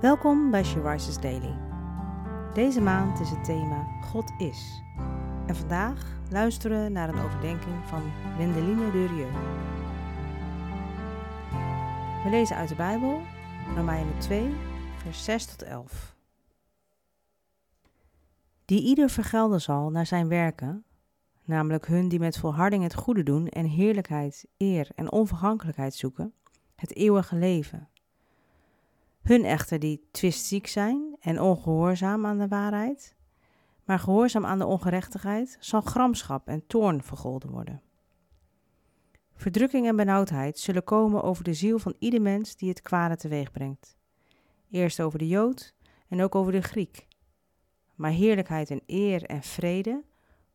Welkom bij She Daily. Deze maand is het thema God is. En vandaag luisteren we naar een overdenking van Wendeline Durieux. We lezen uit de Bijbel, Romeinen 2, vers 6 tot 11. Die ieder vergelden zal naar zijn werken, namelijk hun die met volharding het goede doen en heerlijkheid, eer en onvergankelijkheid zoeken, het eeuwige leven. Hun echter die twistziek zijn en ongehoorzaam aan de waarheid, maar gehoorzaam aan de ongerechtigheid, zal gramschap en toorn vergolden worden. Verdrukking en benauwdheid zullen komen over de ziel van ieder mens die het kwade teweeg brengt. Eerst over de Jood en ook over de Griek. Maar heerlijkheid en eer en vrede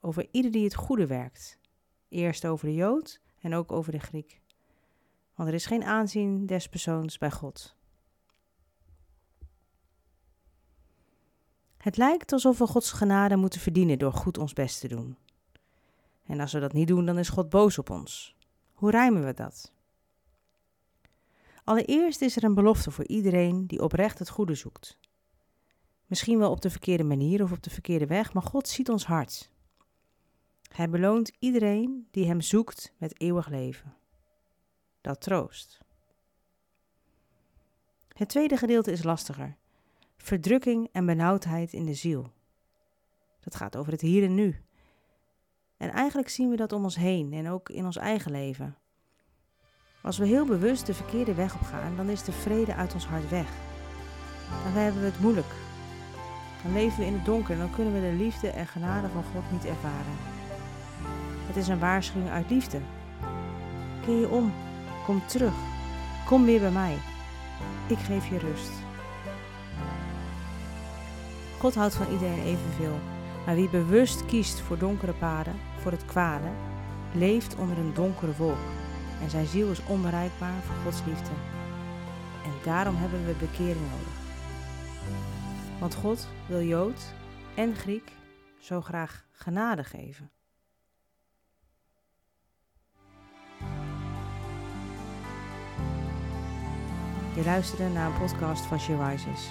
over ieder die het goede werkt. Eerst over de Jood en ook over de Griek. Want er is geen aanzien des persoons bij God. Het lijkt alsof we Gods genade moeten verdienen door goed ons best te doen. En als we dat niet doen, dan is God boos op ons. Hoe rijmen we dat? Allereerst is er een belofte voor iedereen die oprecht het goede zoekt. Misschien wel op de verkeerde manier of op de verkeerde weg, maar God ziet ons hart. Hij beloont iedereen die Hem zoekt met eeuwig leven. Dat troost. Het tweede gedeelte is lastiger verdrukking en benauwdheid in de ziel. Dat gaat over het hier en nu. En eigenlijk zien we dat om ons heen en ook in ons eigen leven. Als we heel bewust de verkeerde weg op gaan, dan is de vrede uit ons hart weg. Dan hebben we het moeilijk. Dan leven we in het donker en dan kunnen we de liefde en genade van God niet ervaren. Het is een waarschuwing uit liefde. Keer je om, kom terug, kom weer bij mij. Ik geef je rust. God houdt van iedereen evenveel. Maar wie bewust kiest voor donkere paden, voor het kwade, leeft onder een donkere wolk. En zijn ziel is onbereikbaar voor Gods liefde. En daarom hebben we bekering nodig. Want God wil Jood en Griek zo graag genade geven. Je luisterde naar een podcast van She Rises.